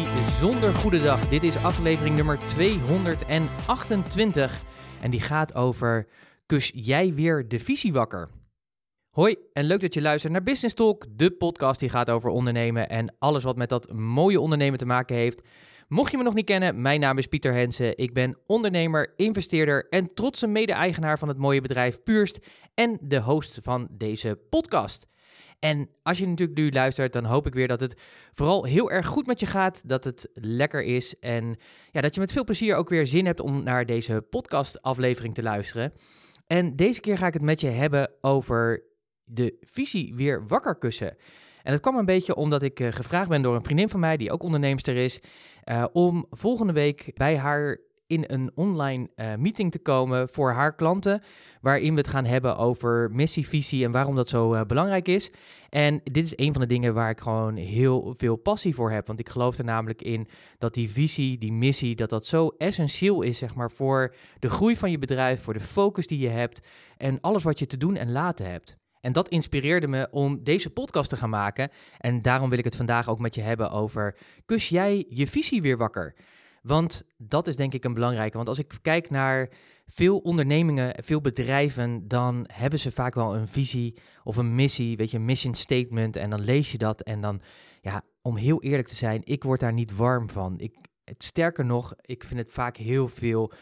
bijzonder goede dag. Dit is aflevering nummer 228 en die gaat over Kus jij weer de visie wakker? Hoi en leuk dat je luistert naar Business Talk, de podcast die gaat over ondernemen en alles wat met dat mooie ondernemen te maken heeft. Mocht je me nog niet kennen, mijn naam is Pieter Hensen. Ik ben ondernemer, investeerder en trotse mede-eigenaar van het mooie bedrijf Purst en de host van deze podcast. En als je natuurlijk nu luistert, dan hoop ik weer dat het vooral heel erg goed met je gaat. Dat het lekker is. En ja, dat je met veel plezier ook weer zin hebt om naar deze podcast-aflevering te luisteren. En deze keer ga ik het met je hebben over de visie weer wakker kussen. En dat kwam een beetje omdat ik uh, gevraagd ben door een vriendin van mij, die ook onderneemster is, uh, om volgende week bij haar in een online uh, meeting te komen voor haar klanten, waarin we het gaan hebben over missie, visie en waarom dat zo uh, belangrijk is. En dit is een van de dingen waar ik gewoon heel veel passie voor heb, want ik geloof er namelijk in dat die visie, die missie, dat dat zo essentieel is, zeg maar, voor de groei van je bedrijf, voor de focus die je hebt en alles wat je te doen en laten hebt. En dat inspireerde me om deze podcast te gaan maken. En daarom wil ik het vandaag ook met je hebben over: kus jij je visie weer wakker? Want dat is denk ik een belangrijke. Want als ik kijk naar veel ondernemingen, veel bedrijven, dan hebben ze vaak wel een visie of een missie, weet je, een mission statement. En dan lees je dat en dan, ja, om heel eerlijk te zijn, ik word daar niet warm van. Ik, het, sterker nog, ik vind het vaak heel veel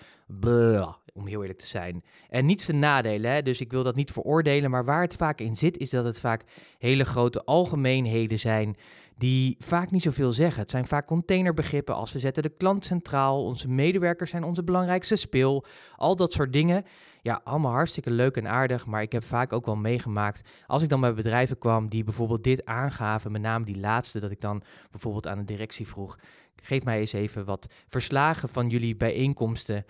om heel eerlijk te zijn. En niets te nadelen, hè? dus ik wil dat niet veroordelen, maar waar het vaak in zit, is dat het vaak hele grote algemeenheden zijn die vaak niet zoveel zeggen. Het zijn vaak containerbegrippen als we zetten de klant centraal, onze medewerkers zijn onze belangrijkste speel, al dat soort dingen. Ja, allemaal hartstikke leuk en aardig, maar ik heb vaak ook wel meegemaakt als ik dan bij bedrijven kwam die bijvoorbeeld dit aangaven, met name die laatste, dat ik dan bijvoorbeeld aan de directie vroeg, geef mij eens even wat verslagen van jullie bijeenkomsten,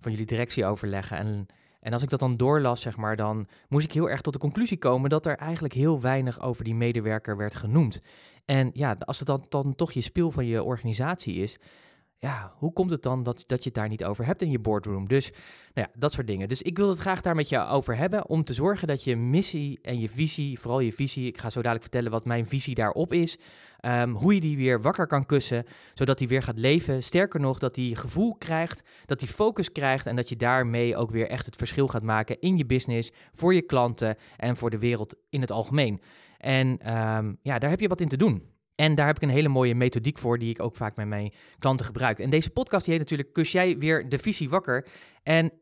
van jullie directieoverleggen en en als ik dat dan doorlas, zeg maar, dan moest ik heel erg tot de conclusie komen dat er eigenlijk heel weinig over die medewerker werd genoemd. En ja, als het dan, dan toch je speel van je organisatie is, ja, hoe komt het dan dat, dat je het daar niet over hebt in je boardroom? Dus nou ja, dat soort dingen. Dus ik wil het graag daar met je over hebben, om te zorgen dat je missie en je visie, vooral je visie, ik ga zo dadelijk vertellen wat mijn visie daarop is, um, hoe je die weer wakker kan kussen, zodat die weer gaat leven. Sterker nog, dat die gevoel krijgt, dat die focus krijgt en dat je daarmee ook weer echt het verschil gaat maken in je business, voor je klanten en voor de wereld in het algemeen. En um, ja, daar heb je wat in te doen. En daar heb ik een hele mooie methodiek voor, die ik ook vaak met mijn klanten gebruik. En deze podcast die heet natuurlijk Kus jij weer de visie wakker? En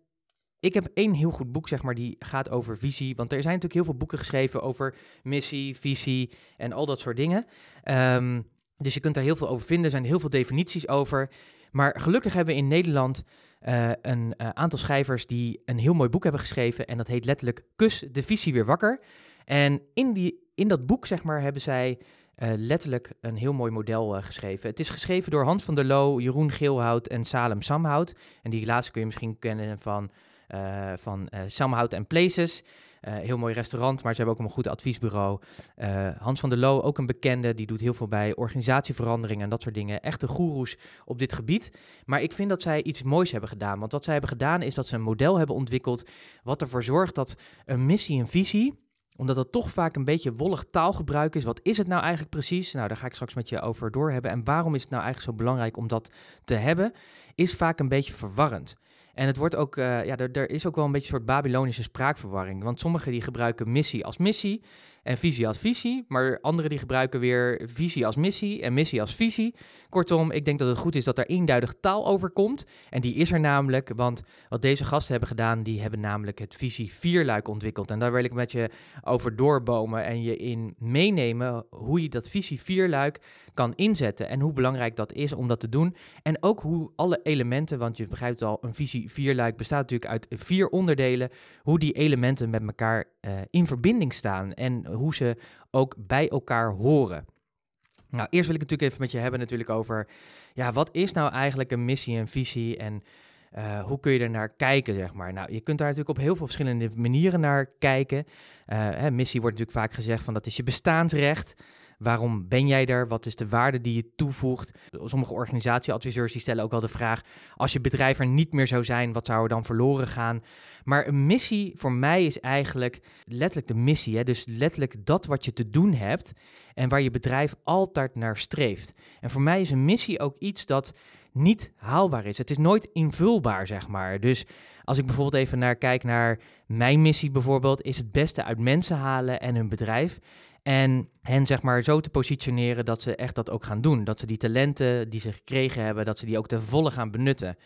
ik heb één heel goed boek, zeg maar, die gaat over visie. Want er zijn natuurlijk heel veel boeken geschreven over missie, visie en al dat soort dingen. Um, dus je kunt daar heel veel over vinden. Er zijn heel veel definities over. Maar gelukkig hebben we in Nederland uh, een uh, aantal schrijvers die een heel mooi boek hebben geschreven. En dat heet letterlijk Kus de visie weer wakker. En in, die, in dat boek, zeg maar, hebben zij uh, letterlijk een heel mooi model uh, geschreven. Het is geschreven door Hans van der Loo, Jeroen Geelhout en Salem Samhout. En die laatste kun je misschien kennen van, uh, van Samhout and Places. heel mooi restaurant, maar ze hebben ook een goed adviesbureau. Hans van der Loo, ook een bekende, die doet heel veel bij organisatieveranderingen en dat soort dingen. Echte goeroes op dit gebied. Maar ik vind dat zij iets moois hebben gedaan. Want wat zij hebben gedaan is dat ze een model hebben ontwikkeld wat ervoor zorgt dat een missie, een visie omdat het toch vaak een beetje wollig taalgebruik is. Wat is het nou eigenlijk precies? Nou, daar ga ik straks met je over doorhebben. En waarom is het nou eigenlijk zo belangrijk om dat te hebben? Is vaak een beetje verwarrend. En het wordt ook, uh, ja, er, er, is ook wel een beetje een soort Babylonische spraakverwarring. Want sommigen die gebruiken missie als missie en visie als visie. Maar anderen die gebruiken weer visie als missie en missie als visie. Kortom, ik denk dat het goed is dat er eenduidig taal over komt. En die is er namelijk, want wat deze gasten hebben gedaan, die hebben namelijk het visie vierluik ontwikkeld. En daar wil ik met je over doorbomen en je in meenemen hoe je dat visie vierluik kan inzetten. En hoe belangrijk dat is om dat te doen. En ook hoe alle elementen, want je begrijpt al, een visie vierluik bestaat natuurlijk uit vier onderdelen. Hoe die elementen met elkaar uh, in verbinding staan. En hoe ze ook bij elkaar horen. Nou, eerst wil ik natuurlijk even met je hebben natuurlijk over, ja, wat is nou eigenlijk een missie en visie en uh, hoe kun je er naar kijken, zeg maar. Nou, je kunt daar natuurlijk op heel veel verschillende manieren naar kijken. Uh, hè, missie wordt natuurlijk vaak gezegd van dat is je bestaansrecht. Waarom ben jij er? Wat is de waarde die je toevoegt? Sommige organisatieadviseurs die stellen ook wel de vraag: als je bedrijf er niet meer zou zijn, wat zou er dan verloren gaan? Maar een missie voor mij is eigenlijk letterlijk de missie. Hè? Dus letterlijk dat wat je te doen hebt en waar je bedrijf altijd naar streeft. En voor mij is een missie ook iets dat niet haalbaar is. Het is nooit invulbaar, zeg maar. Dus als ik bijvoorbeeld even naar kijk naar mijn missie bijvoorbeeld, is het beste uit mensen halen en hun bedrijf. En hen zeg maar zo te positioneren dat ze echt dat ook gaan doen. Dat ze die talenten die ze gekregen hebben, dat ze die ook ten volle gaan benutten.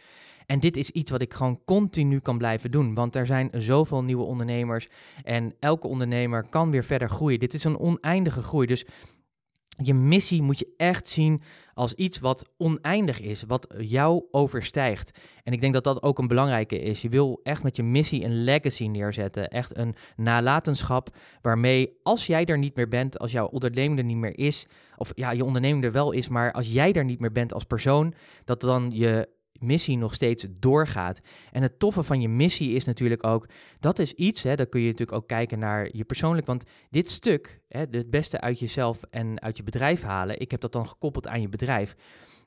En dit is iets wat ik gewoon continu kan blijven doen. Want er zijn zoveel nieuwe ondernemers. En elke ondernemer kan weer verder groeien. Dit is een oneindige groei. Dus je missie moet je echt zien als iets wat oneindig is, wat jou overstijgt. En ik denk dat dat ook een belangrijke is. Je wil echt met je missie een legacy neerzetten. Echt een nalatenschap waarmee als jij er niet meer bent, als jouw onderneming er niet meer is, of ja, je onderneming er wel is, maar als jij er niet meer bent als persoon, dat dan je missie nog steeds doorgaat. En het toffe van je missie is natuurlijk ook, dat is iets, hè, dan kun je natuurlijk ook kijken naar je persoonlijk, want dit stuk, hè, het beste uit jezelf en uit je bedrijf halen, ik heb dat dan gekoppeld aan je bedrijf.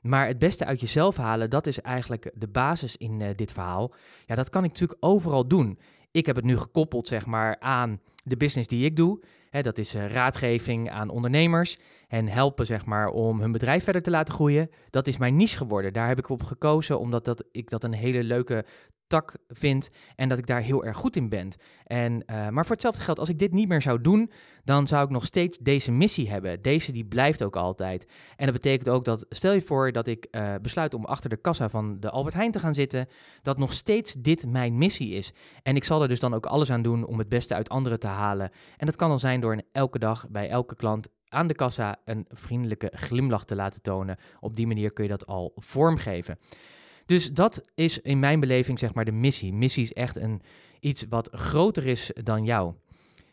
Maar het beste uit jezelf halen, dat is eigenlijk de basis in uh, dit verhaal. Ja, dat kan ik natuurlijk overal doen. Ik heb het nu gekoppeld, zeg maar, aan de business die ik doe. Hè, dat is uh, raadgeving aan ondernemers en helpen zeg maar, om hun bedrijf verder te laten groeien. Dat is mijn niche geworden. Daar heb ik op gekozen omdat dat, ik dat een hele leuke tak vind en dat ik daar heel erg goed in ben. En, uh, maar voor hetzelfde geld, als ik dit niet meer zou doen, dan zou ik nog steeds deze missie hebben. Deze die blijft ook altijd. En dat betekent ook dat, stel je voor dat ik uh, besluit om achter de kassa van de Albert Heijn te gaan zitten, dat nog steeds dit mijn missie is. En ik zal er dus dan ook alles aan doen om het beste uit anderen te halen. En dat kan dan zijn door elke dag bij elke klant aan de kassa een vriendelijke glimlach te laten tonen. Op die manier kun je dat al vormgeven. Dus dat is in mijn beleving zeg maar de missie. Missie is echt een, iets wat groter is dan jou.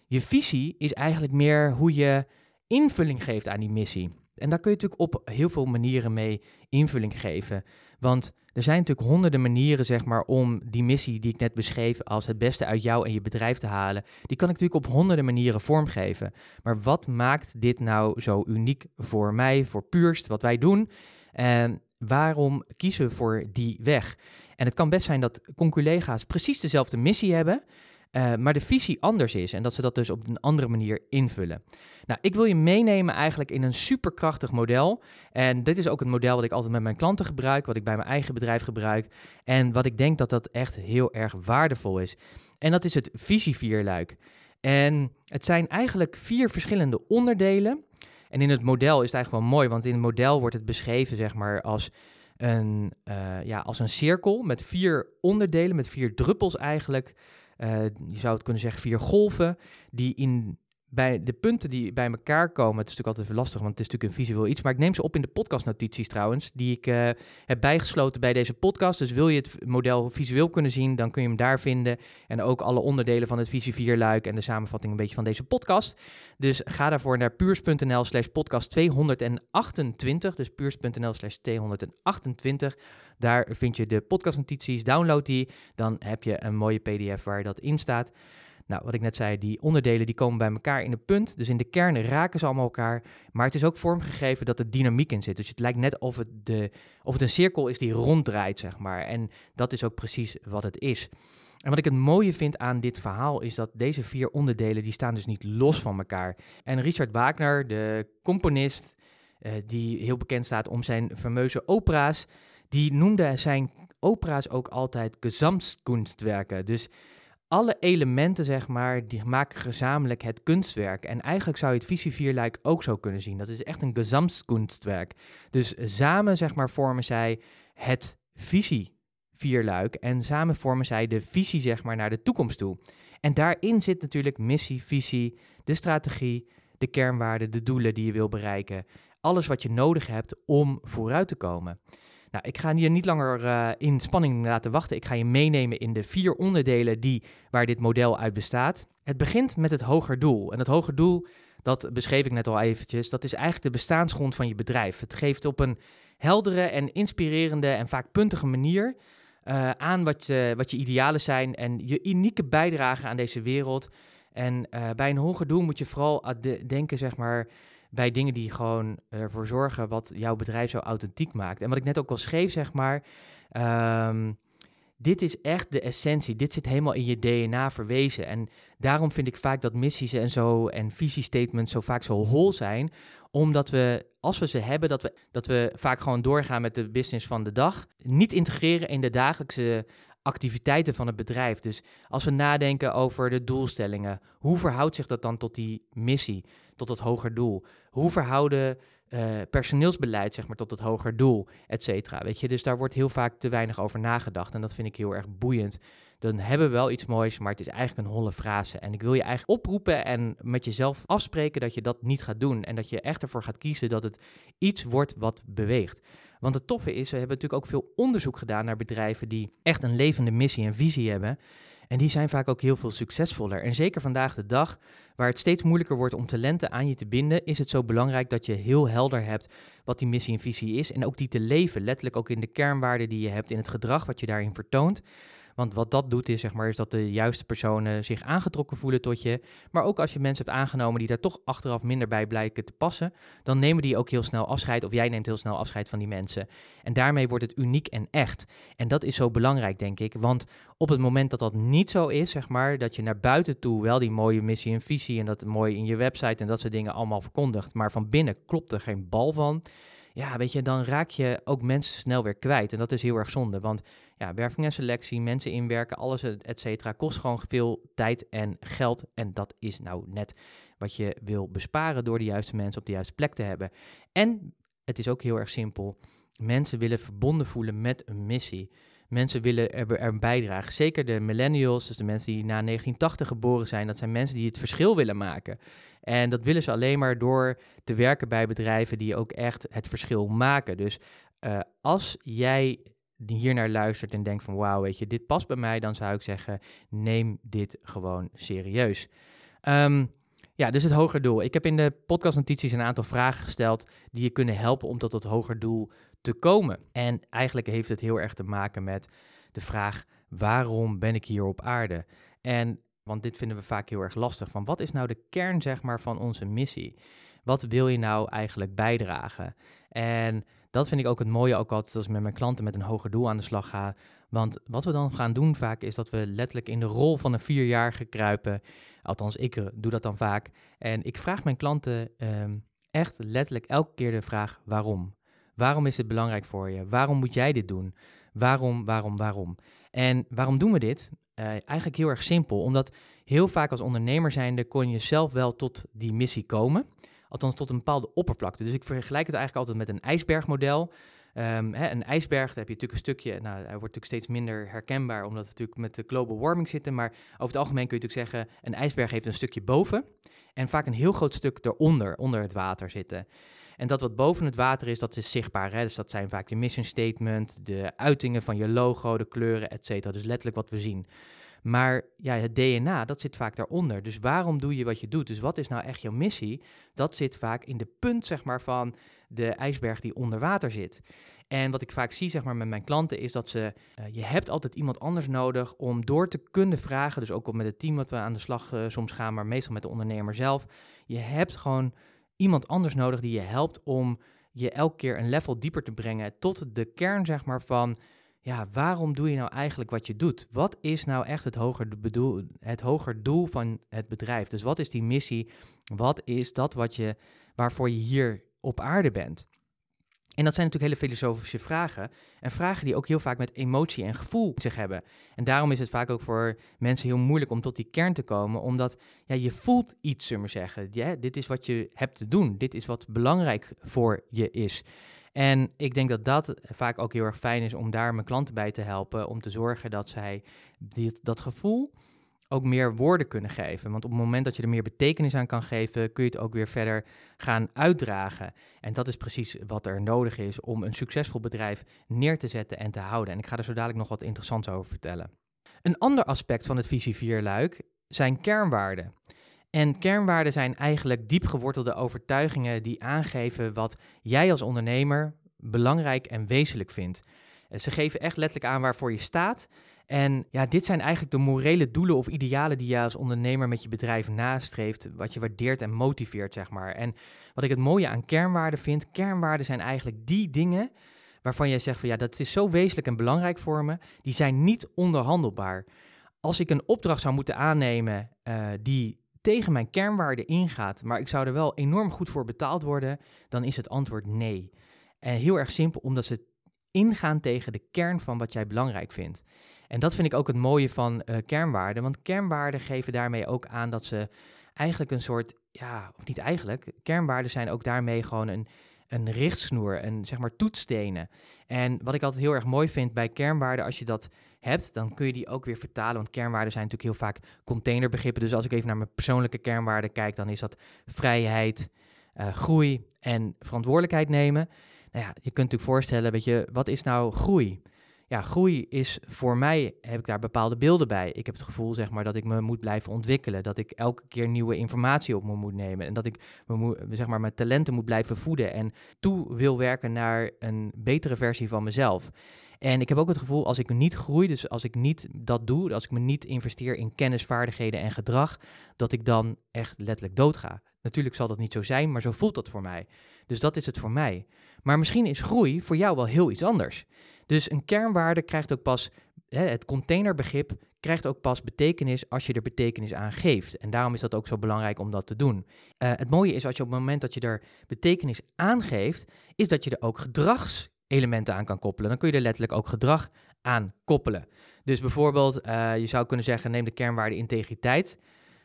Je visie is eigenlijk meer hoe je invulling geeft aan die missie. En daar kun je natuurlijk op heel veel manieren mee invulling geven. Want er zijn natuurlijk honderden manieren, zeg maar, om die missie die ik net beschreef als het beste uit jou en je bedrijf te halen. Die kan ik natuurlijk op honderden manieren vormgeven. Maar wat maakt dit nou zo uniek voor mij, voor Puurst, wat wij doen? En waarom kiezen we voor die weg? En het kan best zijn dat conculega's precies dezelfde missie hebben, uh, maar de visie anders is en dat ze dat dus op een andere manier invullen. Nou, ik wil je meenemen eigenlijk in een superkrachtig model. En dit is ook het model wat ik altijd met mijn klanten gebruik, wat ik bij mijn eigen bedrijf gebruik. En wat ik denk dat dat echt heel erg waardevol is. En dat is het visievierluik. En het zijn eigenlijk vier verschillende onderdelen. En in het model is het eigenlijk wel mooi, want in het model wordt het beschreven zeg maar als een, uh, ja, als een cirkel met vier onderdelen, met vier druppels eigenlijk. Uh, je zou het kunnen zeggen vier golven, die in bij de punten die bij elkaar komen, het is natuurlijk altijd lastig, want het is natuurlijk een visueel iets, maar ik neem ze op in de podcastnotities trouwens, die ik uh, heb bijgesloten bij deze podcast. Dus wil je het model visueel kunnen zien, dan kun je hem daar vinden. En ook alle onderdelen van het visie 4 luik en de samenvatting een beetje van deze podcast. Dus ga daarvoor naar puurs.nl slash podcast 228, dus puurs.nl slash 228. Daar vind je de podcastnotities, download die, dan heb je een mooie pdf waar dat in staat. Nou, wat ik net zei, die onderdelen die komen bij elkaar in een punt. Dus in de kern raken ze allemaal elkaar. Maar het is ook vormgegeven dat er dynamiek in zit. Dus het lijkt net of het, de, of een cirkel is die ronddraait, zeg maar. En dat is ook precies wat het is. En wat ik het mooie vind aan dit verhaal is dat deze vier onderdelen, die staan dus niet los van elkaar. En Richard Wagner, de componist, uh, die heel bekend staat om zijn fameuze opera's, die noemde zijn opera's ook altijd Gesamtkunstwerken. Dus alle elementen, zeg maar, die maken gezamenlijk het kunstwerk. En eigenlijk zou je het visievierluik ook zo kunnen zien. Dat is echt een gesamtkunstwerk. Dus samen, zeg maar, vormen zij het visievierluik. En samen vormen zij de visie, zeg maar, naar de toekomst toe. En daarin zit natuurlijk missie, visie, de strategie, de kernwaarden, de doelen die je wil bereiken. Alles wat je nodig hebt om vooruit te komen. Nou, ik ga hier niet langer uh, in spanning laten wachten. Ik ga je meenemen in de vier onderdelen die, waar dit model uit bestaat. Het begint met het hoger doel. En het hoger doel, dat beschreef ik net al eventjes, dat is eigenlijk de bestaansgrond van je bedrijf. Het geeft op een heldere en inspirerende en vaak puntige manier uh, aan wat je, wat je idealen zijn en je unieke bijdrage aan deze wereld. En uh, bij een hoger doel moet je vooral denken, zeg maar, bij dingen die gewoon ervoor zorgen wat jouw bedrijf zo authentiek maakt. En wat ik net ook al schreef, zeg maar. ehm, dit is echt de essentie. Dit zit helemaal in je DNA verwezen. En daarom vind ik vaak dat missies en zo en visiestatements zo vaak zo hol zijn. Omdat we, als we ze hebben, dat we, dat we vaak gewoon doorgaan met de business van de dag. Niet integreren in de dagelijkse activiteiten van het bedrijf. Dus als we nadenken over de doelstellingen, hoe verhoudt zich dat dan tot die missie, tot het hoger doel? Hoe verhouden eh, personeelsbeleid zeg maar, tot het hoger doel, et cetera? Weet je, dus daar wordt heel vaak te weinig over nagedacht en dat vind ik heel erg boeiend. Dan hebben we wel iets moois, maar het is eigenlijk een holle frase. En ik wil je eigenlijk oproepen en met jezelf afspreken dat je dat niet gaat doen. En dat je echt ervoor gaat kiezen dat het iets wordt wat beweegt. Want het toffe is, we hebben natuurlijk ook veel onderzoek gedaan naar bedrijven die echt een levende missie en visie hebben. En die zijn vaak ook heel veel succesvoller. En zeker vandaag de dag, waar het steeds moeilijker wordt om talenten aan je te binden, is het zo belangrijk dat je heel helder hebt wat die missie en visie is. En ook die te leven, letterlijk ook in de kernwaarden die je hebt, in het gedrag wat je daarin vertoont. Want wat dat doet is, zeg maar, is dat de juiste personen zich aangetrokken voelen tot je. Maar ook als je mensen hebt aangenomen die daar toch achteraf minder bij blijken te passen, dan nemen die ook heel snel afscheid of jij neemt heel snel afscheid van die mensen. En daarmee wordt het uniek en echt. En dat is zo belangrijk, denk ik. Want op het moment dat dat niet zo is, zeg maar, dat je naar buiten toe wel die mooie missie en visie en dat mooi in je website en dat soort dingen allemaal verkondigt, maar van binnen klopt er geen bal van ja, weet je, dan raak je ook mensen snel weer kwijt. En dat is heel erg zonde, want ja, werving en selectie, mensen inwerken, alles, et cetera, kost gewoon veel tijd en geld. En dat is nou net wat je wil besparen door de juiste mensen op de juiste plek te hebben. En het is ook heel erg simpel. Mensen willen verbonden voelen met een missie. Mensen willen er, er bijdragen. Zeker de millennials, dus de mensen die na 1980 geboren zijn, dat zijn mensen die het verschil willen maken. En dat willen ze alleen maar door te werken bij bedrijven die ook echt het verschil maken. Dus uh, als jij hier naar luistert en denkt van wauw, weet je, dit past bij mij, dan zou ik zeggen, neem dit gewoon serieus. Um, ja, dus het hoger doel. Ik heb in de podcastnotities een aantal vragen gesteld die je kunnen helpen om tot het hoger doel te komen. En eigenlijk heeft het heel erg te maken met de vraag: waarom ben ik hier op aarde? En want dit vinden we vaak heel erg lastig. Van wat is nou de kern zeg maar, van onze missie? Wat wil je nou eigenlijk bijdragen? En dat vind ik ook het mooie, ook altijd als ik met mijn klanten met een hoger doel aan de slag ga. Want wat we dan gaan doen vaak is dat we letterlijk in de rol van een vierjarige kruipen. Althans, ik eh, doe dat dan vaak. En ik vraag mijn klanten um, echt letterlijk elke keer de vraag waarom. Waarom is het belangrijk voor je? Waarom moet jij dit doen? Waarom, waarom, waarom? En waarom doen we dit? Uh, eigenlijk heel erg simpel, omdat heel vaak als ondernemer zijnde kon je zelf wel tot die missie komen. Althans tot een bepaalde oppervlakte. Dus ik vergelijk het eigenlijk altijd met een ijsbergmodel. Um, hè, een ijsberg, daar heb je natuurlijk een stukje, nou, hij wordt natuurlijk steeds minder herkenbaar, omdat we natuurlijk met de global warming zitten. Maar over het algemeen kun je natuurlijk zeggen, een ijsberg heeft een stukje boven en vaak een heel groot stuk eronder, onder het water zitten. En dat wat boven het water is, dat is zichtbaar. Hè? Dus dat zijn vaak de mission statement, de uitingen van je logo, de kleuren, et cetera. Dus letterlijk wat we zien. Maar ja, het DNA, dat zit vaak daaronder. Dus waarom doe je wat je doet? Dus wat is nou echt jouw missie? Dat zit vaak in de punt, zeg maar, van de ijsberg die onder water zit. En wat ik vaak zie, zeg maar, met mijn klanten, is dat ze, uh, je hebt altijd iemand anders nodig om door te kunnen vragen. Dus ook met het team wat we aan de slag uh, soms gaan, maar meestal met de ondernemer zelf. Je hebt gewoon iemand anders nodig die je helpt om je elke keer een level dieper te brengen tot de kern zeg maar van ja, waarom doe je nou eigenlijk wat je doet? Wat is nou echt het hoger, bedoel, het hoger doel van het bedrijf? Dus wat is die missie? Wat is dat wat je, waarvoor je hier op aarde bent? En dat zijn natuurlijk hele filosofische vragen. En vragen die ook heel vaak met emotie en gevoel zich hebben. En daarom is het vaak ook voor mensen heel moeilijk om tot die kern te komen. Omdat ja, je voelt iets, zullen we zeggen. Ja, dit is wat je hebt te doen. Dit is wat belangrijk voor je is. En ik denk dat dat vaak ook heel erg fijn is om daar mijn klanten bij te helpen. Om te zorgen dat zij dit, dat gevoel ook meer woorden kunnen geven. Want op het moment dat je er meer betekenis aan kan geven, kun je het ook weer verder gaan uitdragen. En dat is precies wat er nodig is om een succesvol bedrijf neer te zetten en te houden. En ik ga er zo dadelijk nog wat interessants over vertellen. Een ander aspect van het visie 4 luik zijn kernwaarden. En kernwaarden zijn eigenlijk diep gewortelde overtuigingen die aangeven wat jij als ondernemer belangrijk en wezenlijk vindt. Ze geven echt letterlijk aan waarvoor je staat En ja, dit zijn eigenlijk de morele doelen of idealen die je als ondernemer met je bedrijf nastreeft, wat je waardeert en motiveert, zeg maar. En wat ik het mooie aan kernwaarden vind, kernwaarden zijn eigenlijk die dingen waarvan jij zegt van ja, dat is zo wezenlijk en belangrijk voor me, die zijn niet onderhandelbaar. Als ik een opdracht zou moeten aannemen uh, die tegen mijn kernwaarden ingaat, maar ik zou er wel enorm goed voor betaald worden, dan is het antwoord nee. En heel erg simpel, omdat ze ingaan tegen de kern van wat jij belangrijk vindt. En dat vind ik ook het mooie van uh, kernwaarden, want kernwaarden geven daarmee ook aan dat ze eigenlijk een soort, ja, of niet eigenlijk, kernwaarden zijn ook daarmee gewoon een, een richtsnoer, een zeg maar toetsstenen. En wat ik altijd heel erg mooi vind bij kernwaarden, als je dat hebt, dan kun je die ook weer vertalen. Want kernwaarden zijn natuurlijk heel vaak containerbegrippen. Dus als ik even naar mijn persoonlijke kernwaarden kijk, dan is dat vrijheid, uh, groei en verantwoordelijkheid nemen. Nou ja, je kunt natuurlijk voorstellen, weet je, wat is nou groei? Ja, groei is voor mij, heb ik daar bepaalde beelden bij. Ik heb het gevoel, zeg maar, dat ik me moet blijven ontwikkelen. Dat ik elke keer nieuwe informatie op me moet nemen. En dat ik me zeg maar, mijn talenten moet blijven voeden. En toe wil werken naar een betere versie van mezelf. En ik heb ook het gevoel, als ik niet groei, dus als ik niet dat doe, als ik me niet investeer in kennis, vaardigheden en gedrag, dat ik dan echt letterlijk doodga. Natuurlijk zal dat niet zo zijn, maar zo voelt dat voor mij. Dus dat is het voor mij. Maar misschien is groei voor jou wel heel iets anders. Dus een kernwaarde krijgt ook pas, hè, het containerbegrip krijgt ook pas betekenis als je er betekenis aan geeft. En daarom is dat ook zo belangrijk om dat te doen. Uh, het mooie is als je op het moment dat je er betekenis aan geeft, is dat je er ook gedragselementen aan kan koppelen. Dan kun je er letterlijk ook gedrag aan koppelen. Dus bijvoorbeeld, uh, je zou kunnen zeggen, neem de kernwaarde integriteit.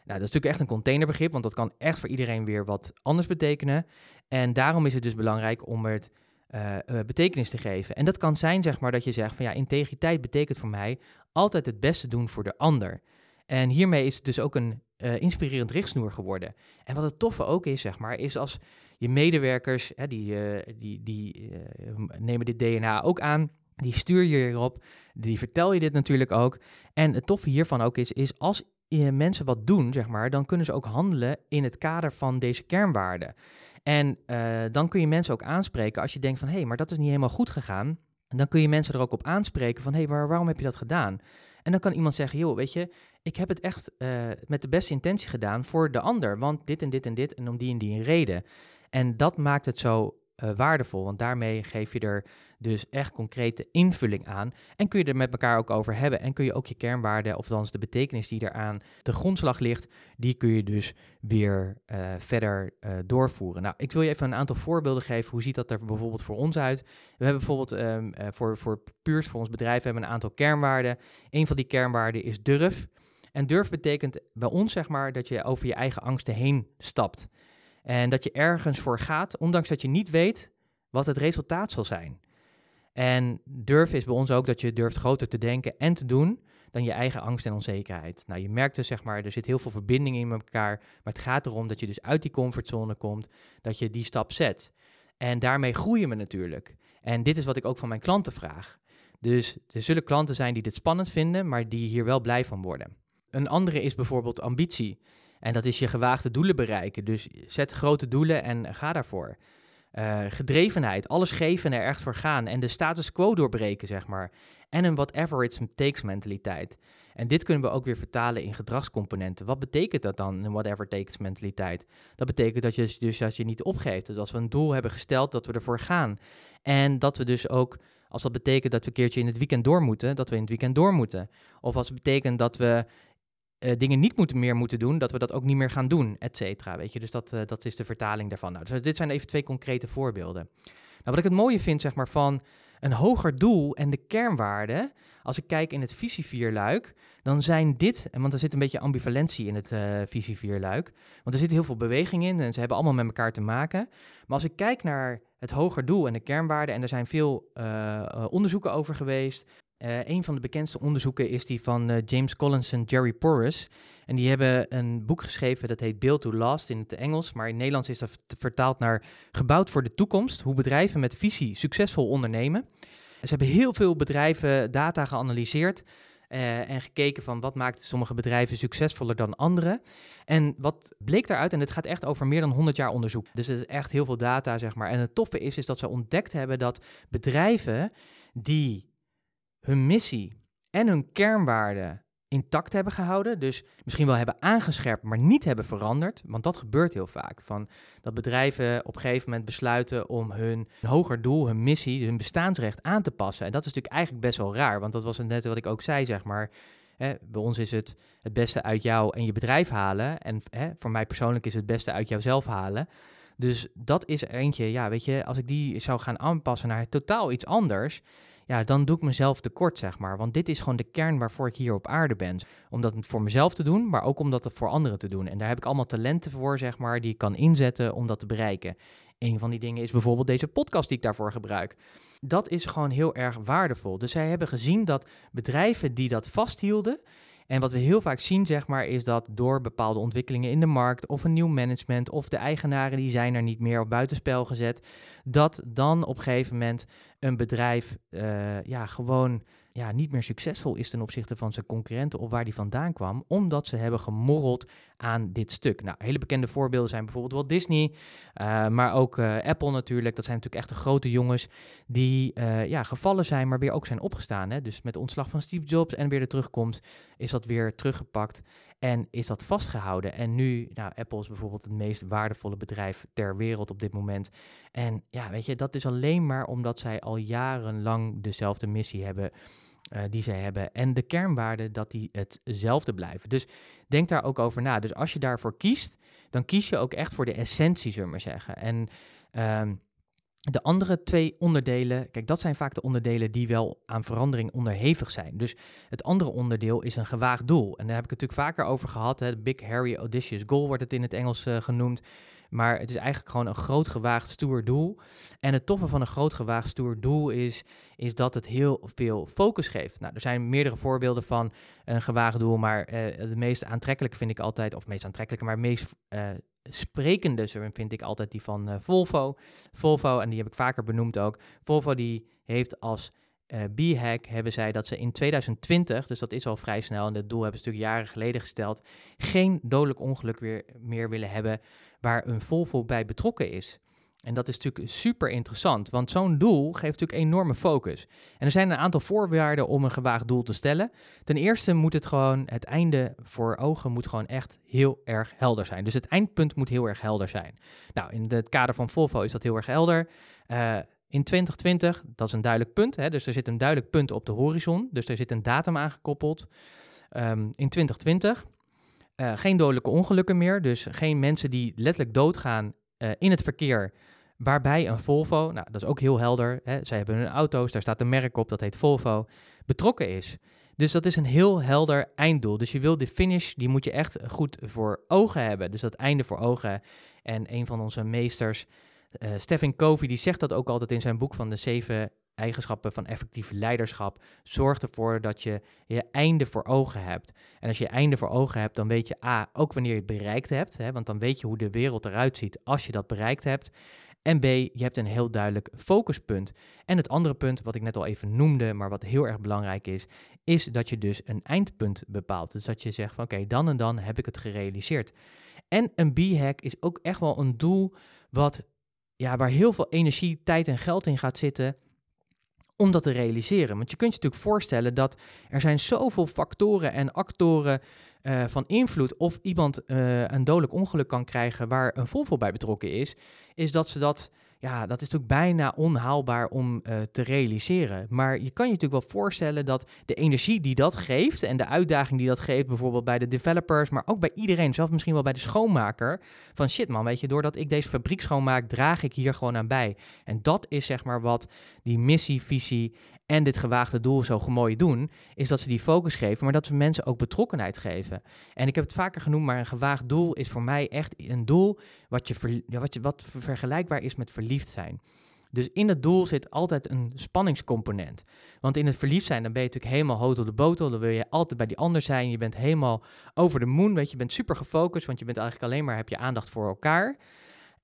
Nou, dat is natuurlijk echt een containerbegrip, want dat kan echt voor iedereen weer wat anders betekenen. En daarom is het dus belangrijk om het uh, betekenis te geven. En dat kan zijn, zeg maar, dat je zegt van ja, integriteit betekent voor mij altijd het beste doen voor de ander. En hiermee is het dus ook een inspirerend richtsnoer geworden. En wat het toffe ook is, zeg maar, is als je medewerkers, hè, die, die, die nemen dit DNA ook aan, die stuur je hierop, die vertel je dit natuurlijk ook. En het toffe hiervan ook is, is als mensen wat doen, zeg maar, dan kunnen ze ook handelen in het kader van deze kernwaarden. En dan kun je mensen ook aanspreken als je denkt van hé, hey, maar dat is niet helemaal goed gegaan. En dan kun je mensen er ook op aanspreken van hé, hey, waar, waarom heb je dat gedaan? En dan kan iemand zeggen, joh, weet je, ik heb het echt met de beste intentie gedaan voor de ander, want dit en dit en dit en om die en die reden. En dat maakt het zo uh, waardevol, want daarmee geef je er dus echt concrete invulling aan. En kun je er met elkaar ook over hebben. En kun je ook je kernwaarden, of dan de betekenis die eraan de grondslag ligt, die kun je dus weer uh, verder uh, doorvoeren. Nou, ik wil je even een aantal voorbeelden geven. Hoe ziet dat er bijvoorbeeld voor ons uit? We hebben bijvoorbeeld uh, voor, voor Puurs, voor ons bedrijf, hebben een aantal kernwaarden. Een van die kernwaarden is durf. En durf betekent bij ons, zeg maar, dat je over je eigen angsten heen stapt. En dat je ergens voor gaat, ondanks dat je niet weet wat het resultaat zal zijn. En durf is bij ons ook dat je durft groter te denken en te doen dan je eigen angst en onzekerheid. Nou, je merkt dus, zeg maar, er zit heel veel verbinding in elkaar, maar het gaat erom dat je dus uit die comfortzone komt, dat je die stap zet. En daarmee groeien we natuurlijk. En dit is wat ik ook van mijn klanten vraag. Dus er zullen klanten zijn die dit spannend vinden, maar die hier wel blij van worden. Een andere is bijvoorbeeld ambitie. En dat is je gewaagde doelen bereiken. Dus zet grote doelen en ga daarvoor. Uh, gedrevenheid, alles geven en er echt voor gaan en de status quo doorbreken, zeg maar. En een whatever it takes mentaliteit. En dit kunnen we ook weer vertalen in gedragscomponenten. Wat betekent dat dan, een whatever takes mentaliteit? Dat betekent dat je dus als je niet opgeeft. Dus als we een doel hebben gesteld, dat we ervoor gaan. En dat we dus ook, als dat betekent dat we een keertje in het weekend door moeten, dat we in het weekend door moeten. Of als het betekent dat we uh, dingen niet moeten, meer moeten doen, dat we dat ook niet meer gaan doen, et cetera. Weet je, dus dat, uh, dat is de vertaling daarvan. Nou, dus dit zijn even twee concrete voorbeelden. Nou, wat ik het mooie vind, zeg maar, van een hoger doel en de kernwaarden, als ik kijk in het visievierluik, dan zijn dit, want er zit een beetje ambivalentie in het uh, visievierluik, want er zit heel veel beweging in en ze hebben allemaal met elkaar te maken. Maar als ik kijk naar het hoger doel en de kernwaarden, en er zijn veel onderzoeken over geweest, uh, een van de bekendste onderzoeken is die van uh, James Collins en Jerry Porras. En die hebben een boek geschreven dat heet Build to Last in het Engels, maar in het Nederlands is dat vertaald naar Gebouwd voor de toekomst, hoe bedrijven met visie succesvol ondernemen. Ze hebben heel veel bedrijven data geanalyseerd uh, en gekeken van wat maakt sommige bedrijven succesvoller dan andere. En wat bleek daaruit, en het gaat echt over meer dan 100 jaar onderzoek, dus het is echt heel veel data zeg maar. En het toffe is, is dat ze ontdekt hebben dat bedrijven die hun missie en hun kernwaarden intact hebben gehouden. Dus misschien wel hebben aangescherpt, maar niet hebben veranderd. Want dat gebeurt heel vaak. Van dat bedrijven op een gegeven moment besluiten om hun hoger doel, hun missie, hun bestaansrecht aan te passen. En dat is natuurlijk eigenlijk best wel raar. Want dat was net wat ik ook zei, zeg maar. Bij ons is het het beste uit jou en je bedrijf halen. En voor mij persoonlijk is het beste uit jouzelf halen. Dus dat is eentje, ja, weet je, als ik die zou gaan aanpassen naar totaal iets anders, ja, dan doe ik mezelf tekort, zeg maar. Want dit is gewoon de kern waarvoor ik hier op aarde ben. Om dat voor mezelf te doen, maar ook om dat voor anderen te doen. En daar heb ik allemaal talenten voor, zeg maar, die ik kan inzetten om dat te bereiken. Een van die dingen is bijvoorbeeld deze podcast die ik daarvoor gebruik. Dat is gewoon heel erg waardevol. Dus zij hebben gezien dat bedrijven die dat vasthielden, en wat we heel vaak zien, zeg maar, is dat door bepaalde ontwikkelingen in de markt of een nieuw management of de eigenaren die zijn er niet meer op buitenspel gezet, dat dan op een gegeven moment een bedrijf uh, ja, gewoon ja, niet meer succesvol is ten opzichte van zijn concurrenten of waar die vandaan kwam, omdat ze hebben gemorreld aan dit stuk. Nou, hele bekende voorbeelden zijn bijvoorbeeld Walt Disney, uh, maar ook uh, Apple natuurlijk. Dat zijn natuurlijk echt de grote jongens die uh, ja, gevallen zijn, maar weer ook zijn opgestaan. Hè? Dus met de ontslag van Steve Jobs en weer de terugkomst is dat weer teruggepakt en is dat vastgehouden. En nu, nou, Apple is bijvoorbeeld het meest waardevolle bedrijf ter wereld op dit moment. En ja, weet je, dat is alleen maar omdat zij al jarenlang dezelfde missie hebben. Uh, die zij hebben. En de kernwaarden dat die hetzelfde blijven. Dus denk daar ook over na. Dus als je daarvoor kiest, dan kies je ook echt voor de essentie, zullen we maar zeggen. En uh, de andere twee onderdelen, kijk, dat zijn vaak de onderdelen die wel aan verandering onderhevig zijn. Dus het andere onderdeel is een gewaagd doel. En daar heb ik het natuurlijk vaker over gehad. Hè. Big Harry Audacious Goal wordt het in het Engels uh, genoemd. Maar het is eigenlijk gewoon een groot gewaagd stoer doel. En het toffe van een groot gewaagd stoer doel is, is dat het heel veel focus geeft. Nou, er zijn meerdere voorbeelden van een gewaagd doel, maar uh, de meest aantrekkelijke vind ik altijd, of meest aantrekkelijke, maar meest uh, sprekende vind ik altijd die van uh, Volvo. Volvo, en die heb ik vaker benoemd ook. Volvo die heeft als uh, B-hack hebben zij dat ze in 2020, dus dat is al vrij snel, en dat doel hebben ze natuurlijk jaren geleden gesteld, geen dodelijk ongeluk weer, meer willen hebben waar een Volvo bij betrokken is. En dat is natuurlijk super interessant, want zo'n doel geeft natuurlijk enorme focus. En er zijn een aantal voorwaarden om een gewaagd doel te stellen. Ten eerste moet het gewoon, het einde voor ogen moet gewoon echt heel erg helder zijn. Dus het eindpunt moet heel erg helder zijn. Nou, in het kader van Volvo is dat heel erg helder. Uh, in 2020, dat is een duidelijk punt, hè, dus er zit een duidelijk punt op de horizon, dus er zit een datum aangekoppeld. Um, in 2020 uh, geen dodelijke ongelukken meer, dus geen mensen die letterlijk doodgaan uh, in het verkeer waarbij een Volvo, nou dat is ook heel helder, hè, zij hebben hun auto's, daar staat een merk op, dat heet Volvo, betrokken is. Dus dat is een heel helder einddoel. Dus je wil de finish, die moet je echt goed voor ogen hebben. Dus dat einde voor ogen. En een van onze meesters, uh, Stephen Covey, die zegt dat ook altijd in zijn boek van de zeven eigenschappen van effectief leiderschap. Zorg ervoor dat je je einde voor ogen hebt. En als je je einde voor ogen hebt, dan weet je A, ook wanneer je het bereikt hebt. Hè, want dan weet je hoe de wereld eruit ziet als je dat bereikt hebt. En B, je hebt een heel duidelijk focuspunt. En het andere punt, wat ik net al even noemde, maar wat heel erg belangrijk is, is dat je dus een eindpunt bepaalt. Dus dat je zegt van oké, dan en dan heb ik het gerealiseerd. En een B-hack is ook echt wel een doel wat, ja, waar heel veel energie, tijd en geld in gaat zitten om dat te realiseren. Want je kunt je natuurlijk voorstellen dat er zijn zoveel factoren en actoren uh, van invloed of iemand uh, een dodelijk ongeluk kan krijgen waar een Volvo bij betrokken is, is dat ze dat, ja, dat is natuurlijk bijna onhaalbaar om uh, te realiseren. Maar je kan je natuurlijk wel voorstellen dat de energie die dat geeft en de uitdaging die dat geeft, bijvoorbeeld bij de developers, maar ook bij iedereen, zelfs misschien wel bij de schoonmaker, van shit man, weet je, doordat ik deze fabriek schoonmaak, draag ik hier gewoon aan bij. En dat is zeg maar wat die missie, visie en dit gewaagde doel zo mooi doen, is dat ze die focus geven, maar dat ze mensen ook betrokkenheid geven. En ik heb het vaker genoemd, maar een gewaagd doel is voor mij echt een doel wat, je wat, je, wat vergelijkbaar is met verliefd zijn. Dus in het doel zit altijd een spanningscomponent. Want in het verliefd zijn, dan ben je natuurlijk helemaal hoog op de botel. Dan wil je altijd bij die ander zijn. Je bent helemaal over de moon. Weet je, je bent super gefocust, want je bent eigenlijk alleen maar, heb je aandacht voor elkaar.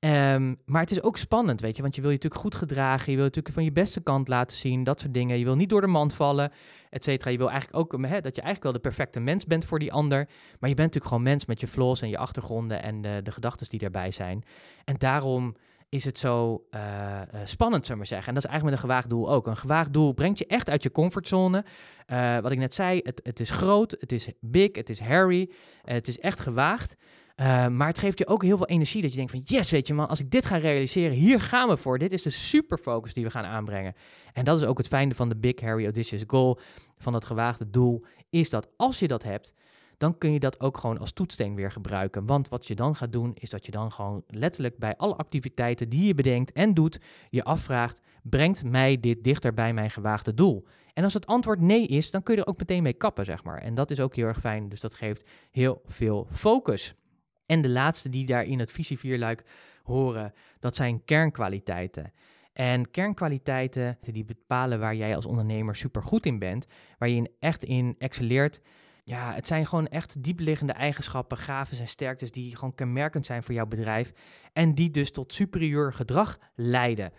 Um, maar het is ook spannend, weet je, want je wil je natuurlijk goed gedragen, je wil natuurlijk van je beste kant laten zien, dat soort dingen. Je wil niet door de mand vallen, et cetera. Je wil eigenlijk ook dat je eigenlijk wel de perfecte mens bent voor die ander, maar je bent natuurlijk gewoon mens met je flaws en je achtergronden en de, de gedachten die daarbij zijn. En daarom is het zo uh, spannend, zou maar zeggen. En dat is eigenlijk met een gewaagd doel ook. Een gewaagd doel brengt je echt uit je comfortzone. Uh, wat ik net zei, het, het, is groot, het is big, het is hairy, het is echt gewaagd. Maar het geeft je ook heel veel energie dat je denkt van yes, weet je man, als ik dit ga realiseren, hier gaan we voor. Dit is de superfocus die we gaan aanbrengen. En dat is ook het fijne van de Big Harry Audacious Goal, van dat gewaagde doel, is dat als je dat hebt, dan kun je dat ook gewoon als toetssteen weer gebruiken. Want wat je dan gaat doen, is dat je dan gewoon letterlijk bij alle activiteiten die je bedenkt en doet, je afvraagt, brengt mij dit dichter bij mijn gewaagde doel? En als het antwoord nee is, dan kun je er ook meteen mee kappen, zeg maar. En dat is ook heel erg fijn, dus dat geeft heel veel focus. En de laatste die daar in het visievierluik horen, dat zijn kernkwaliteiten. En kernkwaliteiten die bepalen waar jij als ondernemer super goed in bent, waar je echt in excelleert, ja, het zijn gewoon echt diepliggende eigenschappen, gaven en sterktes die gewoon kenmerkend zijn voor jouw bedrijf en die dus tot superieur gedrag leiden.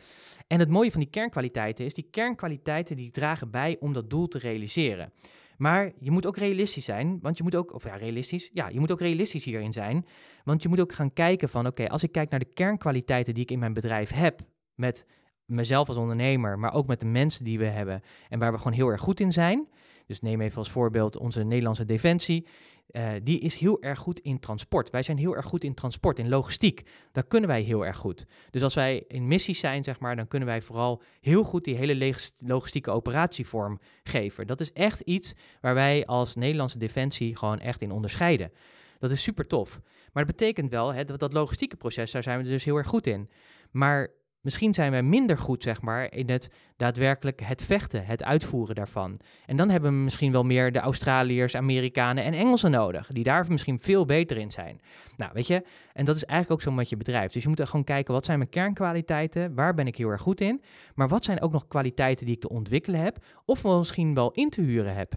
En het mooie van die kernkwaliteiten is, die kernkwaliteiten die dragen bij om dat doel te realiseren. Maar je moet ook realistisch zijn, want je moet ook, of ja, realistisch, ja, je moet ook realistisch hierin zijn, want je moet ook gaan kijken van, oké, als ik kijk naar de kernkwaliteiten die ik in mijn bedrijf heb, met mezelf als ondernemer, maar ook met de mensen die we hebben en waar we gewoon heel erg goed in zijn, dus neem even als voorbeeld onze Nederlandse defensie. Uh, die is heel erg goed in transport. Wij zijn heel erg goed in transport, in logistiek. Daar kunnen wij heel erg goed. Dus als wij in missies zijn, zeg maar, dan kunnen wij vooral heel goed die hele logistieke operatievorm geven. Dat is echt iets waar wij als Nederlandse defensie gewoon echt in onderscheiden. Dat is super tof. Maar dat betekent wel, hè, dat, dat logistieke proces, daar zijn we dus heel erg goed in. Maar Misschien zijn wij minder goed, zeg maar, in het daadwerkelijk het vechten, het uitvoeren daarvan. En dan hebben we misschien wel meer de Australiërs, Amerikanen en Engelsen nodig, die daar misschien veel beter in zijn. Nou, weet je, en dat is eigenlijk ook zo met je bedrijf. Dus je moet er gewoon kijken, wat zijn mijn kernkwaliteiten, waar ben ik heel erg goed in, maar wat zijn ook nog kwaliteiten die ik te ontwikkelen heb, of misschien wel in te huren heb.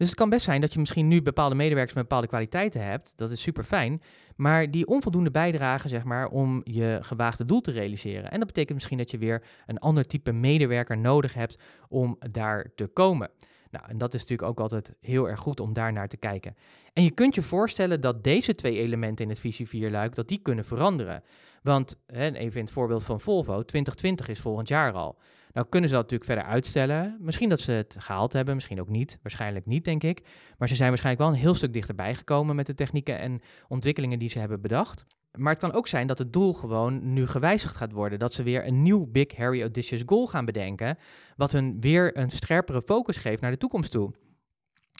Dus het kan best zijn dat je misschien nu bepaalde medewerkers met bepaalde kwaliteiten hebt. Dat is super fijn. Maar die onvoldoende bijdragen, zeg maar, om je gewaagde doel te realiseren. En dat betekent misschien dat je weer een ander type medewerker nodig hebt om daar te komen. Nou, en dat is natuurlijk ook altijd heel erg goed om daar naar te kijken. En je kunt je voorstellen dat deze twee elementen in het visie 4 luik, dat die kunnen veranderen. Want, even in het voorbeeld van Volvo, 2020 is volgend jaar al. Nou kunnen ze dat natuurlijk verder uitstellen. Misschien dat ze het gehaald hebben, misschien ook niet. Waarschijnlijk niet, denk ik. Maar ze zijn waarschijnlijk wel een heel stuk dichterbij gekomen met de technieken en ontwikkelingen die ze hebben bedacht. Maar het kan ook zijn dat het doel gewoon nu gewijzigd gaat worden. Dat ze weer een nieuw Big Harry Audacious Goal gaan bedenken. Wat hun weer een scherpere focus geeft naar de toekomst toe.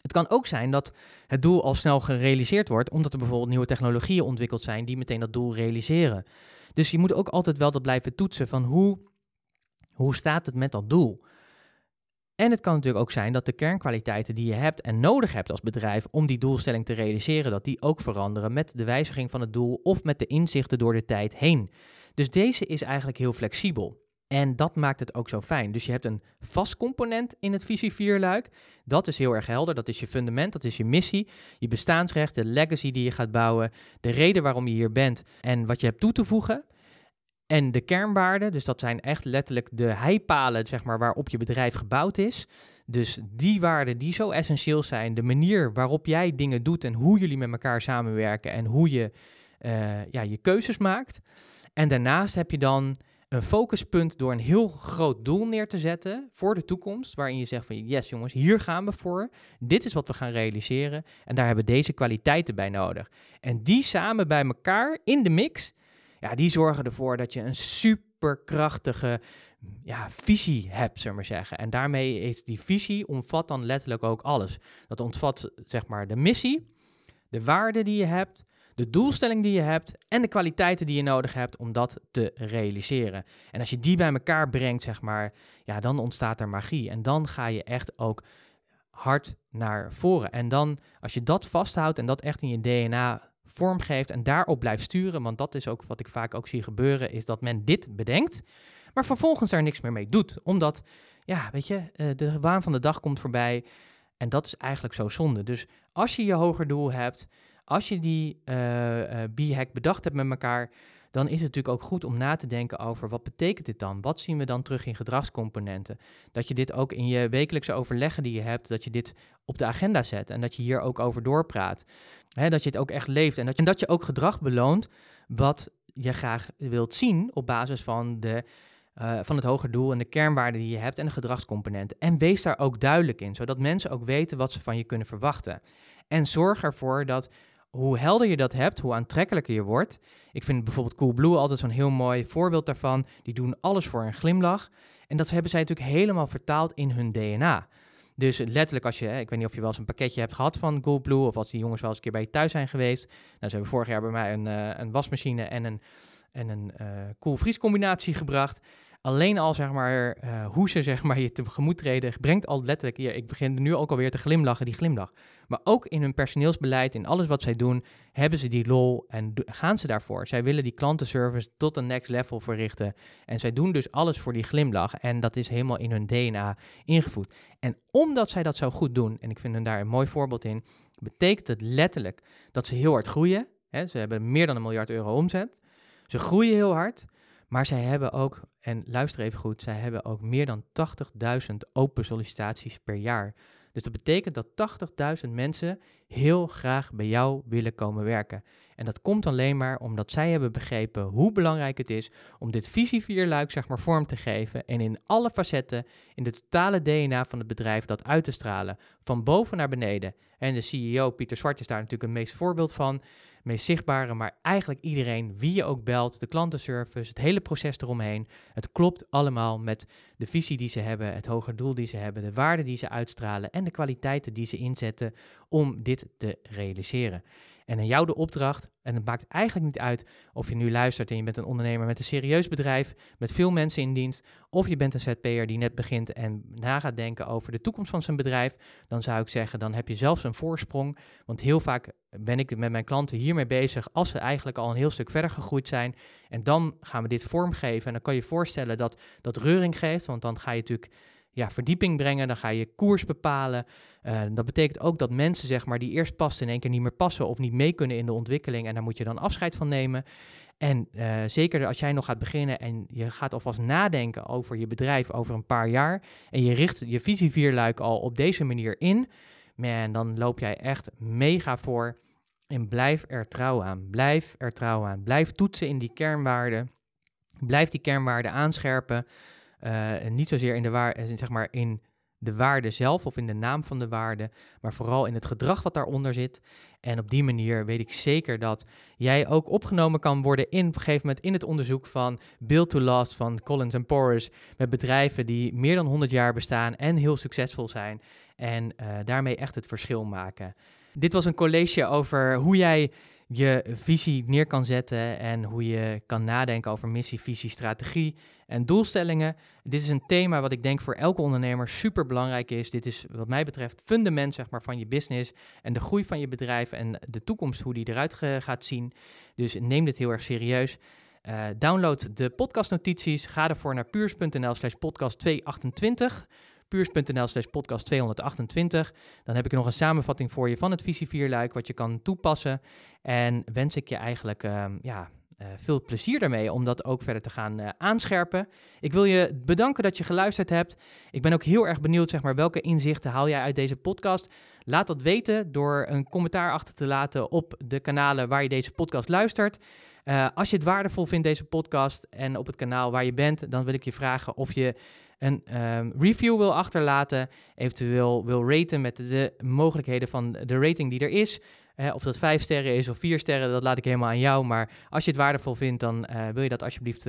Het kan ook zijn dat het doel al snel gerealiseerd wordt, omdat er bijvoorbeeld nieuwe technologieën ontwikkeld zijn die meteen dat doel realiseren. Dus je moet ook altijd wel dat blijven toetsen van hoe hoe staat het met dat doel? En het kan natuurlijk ook zijn dat de kernkwaliteiten die je hebt en nodig hebt als bedrijf om die doelstelling te realiseren, dat die ook veranderen met de wijziging van het doel of met de inzichten door de tijd heen. Dus deze is eigenlijk heel flexibel. En dat maakt het ook zo fijn. Dus je hebt een vast component in het visie 4 luik. Dat is heel erg helder. Dat is je fundament, dat is je missie, je bestaansrecht, de legacy die je gaat bouwen, de reden waarom je hier bent en wat je hebt toe te voegen. En de kernwaarden, dus dat zijn echt letterlijk de heipalen zeg maar, waarop je bedrijf gebouwd is. Dus die waarden die zo essentieel zijn, de manier waarop jij dingen doet en hoe jullie met elkaar samenwerken en hoe je uh, ja, je keuzes maakt. En daarnaast heb je dan een focuspunt door een heel groot doel neer te zetten voor de toekomst, waarin je zegt van yes jongens, hier gaan we voor. Dit is wat we gaan realiseren en daar hebben we deze kwaliteiten bij nodig. En die samen bij elkaar in de mix, ja, die zorgen ervoor dat je een superkrachtige ja, visie hebt, zullen we maar zeggen. En daarmee is die visie omvat dan letterlijk ook alles. Dat omvat zeg maar de missie, de waarden die je hebt, de doelstelling die je hebt en de kwaliteiten die je nodig hebt om dat te realiseren. En als je die bij elkaar brengt, zeg maar, ja, dan ontstaat er magie. En dan ga je echt ook hard naar voren. En dan, als je dat vasthoudt en dat echt in je DNA vorm geeft en daarop blijft sturen. Want dat is ook wat ik vaak ook zie gebeuren, is dat men dit bedenkt, maar vervolgens daar niks meer mee doet. Omdat, ja, weet je, eh, de waan van de dag komt voorbij en dat is eigenlijk zo zonde. Dus als je je hoger doel hebt, als je die uh, uh, B-hack bedacht hebt met elkaar, dan is het natuurlijk ook goed om na te denken over wat betekent dit dan? Wat zien we dan terug in gedragscomponenten? Dat je dit ook in je wekelijkse overleggen die je hebt, dat je dit op de agenda zet en dat je hier ook over doorpraat. He, dat je het ook echt leeft en dat, en dat je ook gedrag beloont wat je graag wilt zien op basis van, de, uh, van het hoger doel en de kernwaarden die je hebt en de gedragscomponenten. En wees daar ook duidelijk in, zodat mensen ook weten wat ze van je kunnen verwachten. En zorg ervoor dat hoe helder je dat hebt, hoe aantrekkelijker je wordt. Ik vind bijvoorbeeld Coolblue altijd zo'n heel mooi voorbeeld daarvan. Die doen alles voor een glimlach. En dat hebben zij natuurlijk helemaal vertaald in hun DNA. Dus letterlijk als je, ik weet niet of je wel eens een pakketje hebt gehad van Coolblue, of als die jongens wel eens een keer bij je thuis zijn geweest. Nou, ze hebben vorig jaar bij mij een, uh, een wasmachine en een, en een uh, koelvries combinatie gebracht alleen al zeg maar, uh, hoe ze zeg maar, je tegemoet treden, brengt al letterlijk, hier, ik begin nu ook alweer te glimlachen, die glimlach. Maar ook in hun personeelsbeleid, in alles wat zij doen, hebben ze die lol en gaan ze daarvoor. Zij willen die klantenservice tot een next level verrichten. En zij doen dus alles voor die glimlach. En dat is helemaal in hun DNA ingevoed. En omdat zij dat zo goed doen, en ik vind hen daar een mooi voorbeeld in, betekent het letterlijk dat ze heel hard groeien. Ze hebben meer dan een miljard euro omzet. Ze groeien heel hard. Maar zij hebben ook, en luister even goed, zij hebben ook meer dan 80.000 open sollicitaties per jaar. Dus dat betekent dat 80.000 mensen heel graag bij jou willen komen werken. En dat komt alleen maar omdat zij hebben begrepen hoe belangrijk het is om dit visievierluik zeg maar vorm te geven en in alle facetten, in de totale DNA van het bedrijf dat uit te stralen, van boven naar beneden. En de CEO Pieter Zwart is daar natuurlijk een meest voorbeeld van meest zichtbare, maar eigenlijk iedereen, wie je ook belt, de klantenservice, het hele proces eromheen. Het klopt allemaal met de visie die ze hebben, het hoger doel die ze hebben, de waarden die ze uitstralen en de kwaliteiten die ze inzetten om dit te realiseren. En aan jou de opdracht, en het maakt eigenlijk niet uit of je nu luistert en je bent een ondernemer met een serieus bedrijf, met veel mensen in dienst, of je bent een ZP'er die net begint en na gaat denken over de toekomst van zijn bedrijf, dan zou ik zeggen, dan heb je zelfs een voorsprong. Want heel vaak ben ik met mijn klanten hiermee bezig als ze eigenlijk al een heel stuk verder gegroeid zijn. En dan gaan we dit vormgeven en dan kan je voorstellen dat dat reuring geeft, want dan ga je natuurlijk ja, verdieping brengen, dan ga je koers bepalen. Uh, dat betekent ook dat mensen zeg maar, die eerst passen in één keer niet meer passen of niet mee kunnen in de ontwikkeling. En daar moet je dan afscheid van nemen. En uh, zeker als jij nog gaat beginnen en je gaat alvast nadenken over je bedrijf over een paar jaar. En je richt je visievierluik al op deze manier in. Man, dan loop jij echt mega voor. En blijf er trouw aan. Blijf er trouw aan. Blijf toetsen in die kernwaarden. Blijf die kernwaarden aanscherpen. Uh, niet zozeer in de, waar, eh, zeg maar in de waarde zelf of in de naam van de waarde, maar vooral in het gedrag wat daaronder zit. En op die manier weet ik zeker dat jij ook opgenomen kan worden in op een gegeven moment in het onderzoek van Build to Last van Collins and Porras met bedrijven die meer dan 100 jaar bestaan en heel succesvol zijn en uh, daarmee echt het verschil maken. Dit was een college over hoe jij je visie neer kan zetten en hoe je kan nadenken over missie, visie, strategie en doelstellingen. Dit is een thema wat ik denk voor elke ondernemer super belangrijk is. Dit is wat mij betreft fundament zeg maar, van je business en de groei van je bedrijf en de toekomst, hoe die eruit gaat zien. Dus neem dit heel erg serieus. Uh, download de podcastnotities. Ga ervoor naar puurs.nl slash podcast 228 puurs.nl slash podcast 228. Dan heb ik nog een samenvatting voor je van het visie 4 luik, wat je kan toepassen. En wens ik je eigenlijk uh, ja, uh, veel plezier daarmee om dat ook verder te gaan uh, aanscherpen. Ik wil je bedanken dat je geluisterd hebt. Ik ben ook heel erg benieuwd, zeg maar, welke inzichten haal jij uit deze podcast? Laat dat weten door een commentaar achter te laten op de kanalen waar je deze podcast luistert. Uh, als je het waardevol vindt, deze podcast, en op het kanaal waar je bent, dan wil ik je vragen of je een um, review wil achterlaten, eventueel wil raten met de mogelijkheden van de rating die er is. Uh, of dat vijf sterren is of vier sterren, dat laat ik helemaal aan jou. Maar als je het waardevol vindt, dan uh, wil je dat alsjeblieft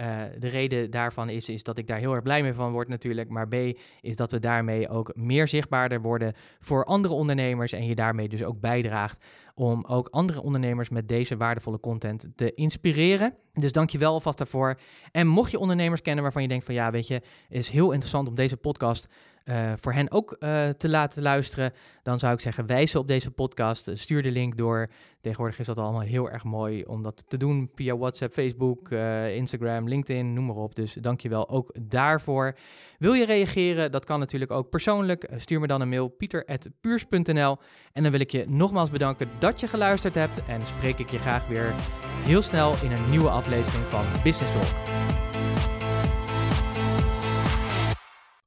doen. de reden daarvan is, is dat ik daar heel erg blij mee van word natuurlijk. Maar B is dat we daarmee ook meer zichtbaarder worden voor andere ondernemers. En je daarmee dus ook bijdraagt om ook andere ondernemers met deze waardevolle content te inspireren. Dus dank je wel alvast daarvoor. En mocht je ondernemers kennen waarvan je denkt van ja, weet je, is heel interessant om deze podcast uh, voor hen ook uh, te laten luisteren, dan zou ik zeggen, wijs ze op deze podcast. Stuur de link door. Tegenwoordig is dat allemaal heel erg mooi om dat te doen via WhatsApp, Facebook, uh, Instagram, LinkedIn, noem maar op. Dus dank je wel ook daarvoor. Wil je reageren? Dat kan natuurlijk ook persoonlijk. Stuur me dan een mail, pieter.puurs.nl. En dan wil ik je nogmaals bedanken dat je geluisterd hebt. En spreek ik je graag weer heel snel in een nieuwe aflevering van Business Talk.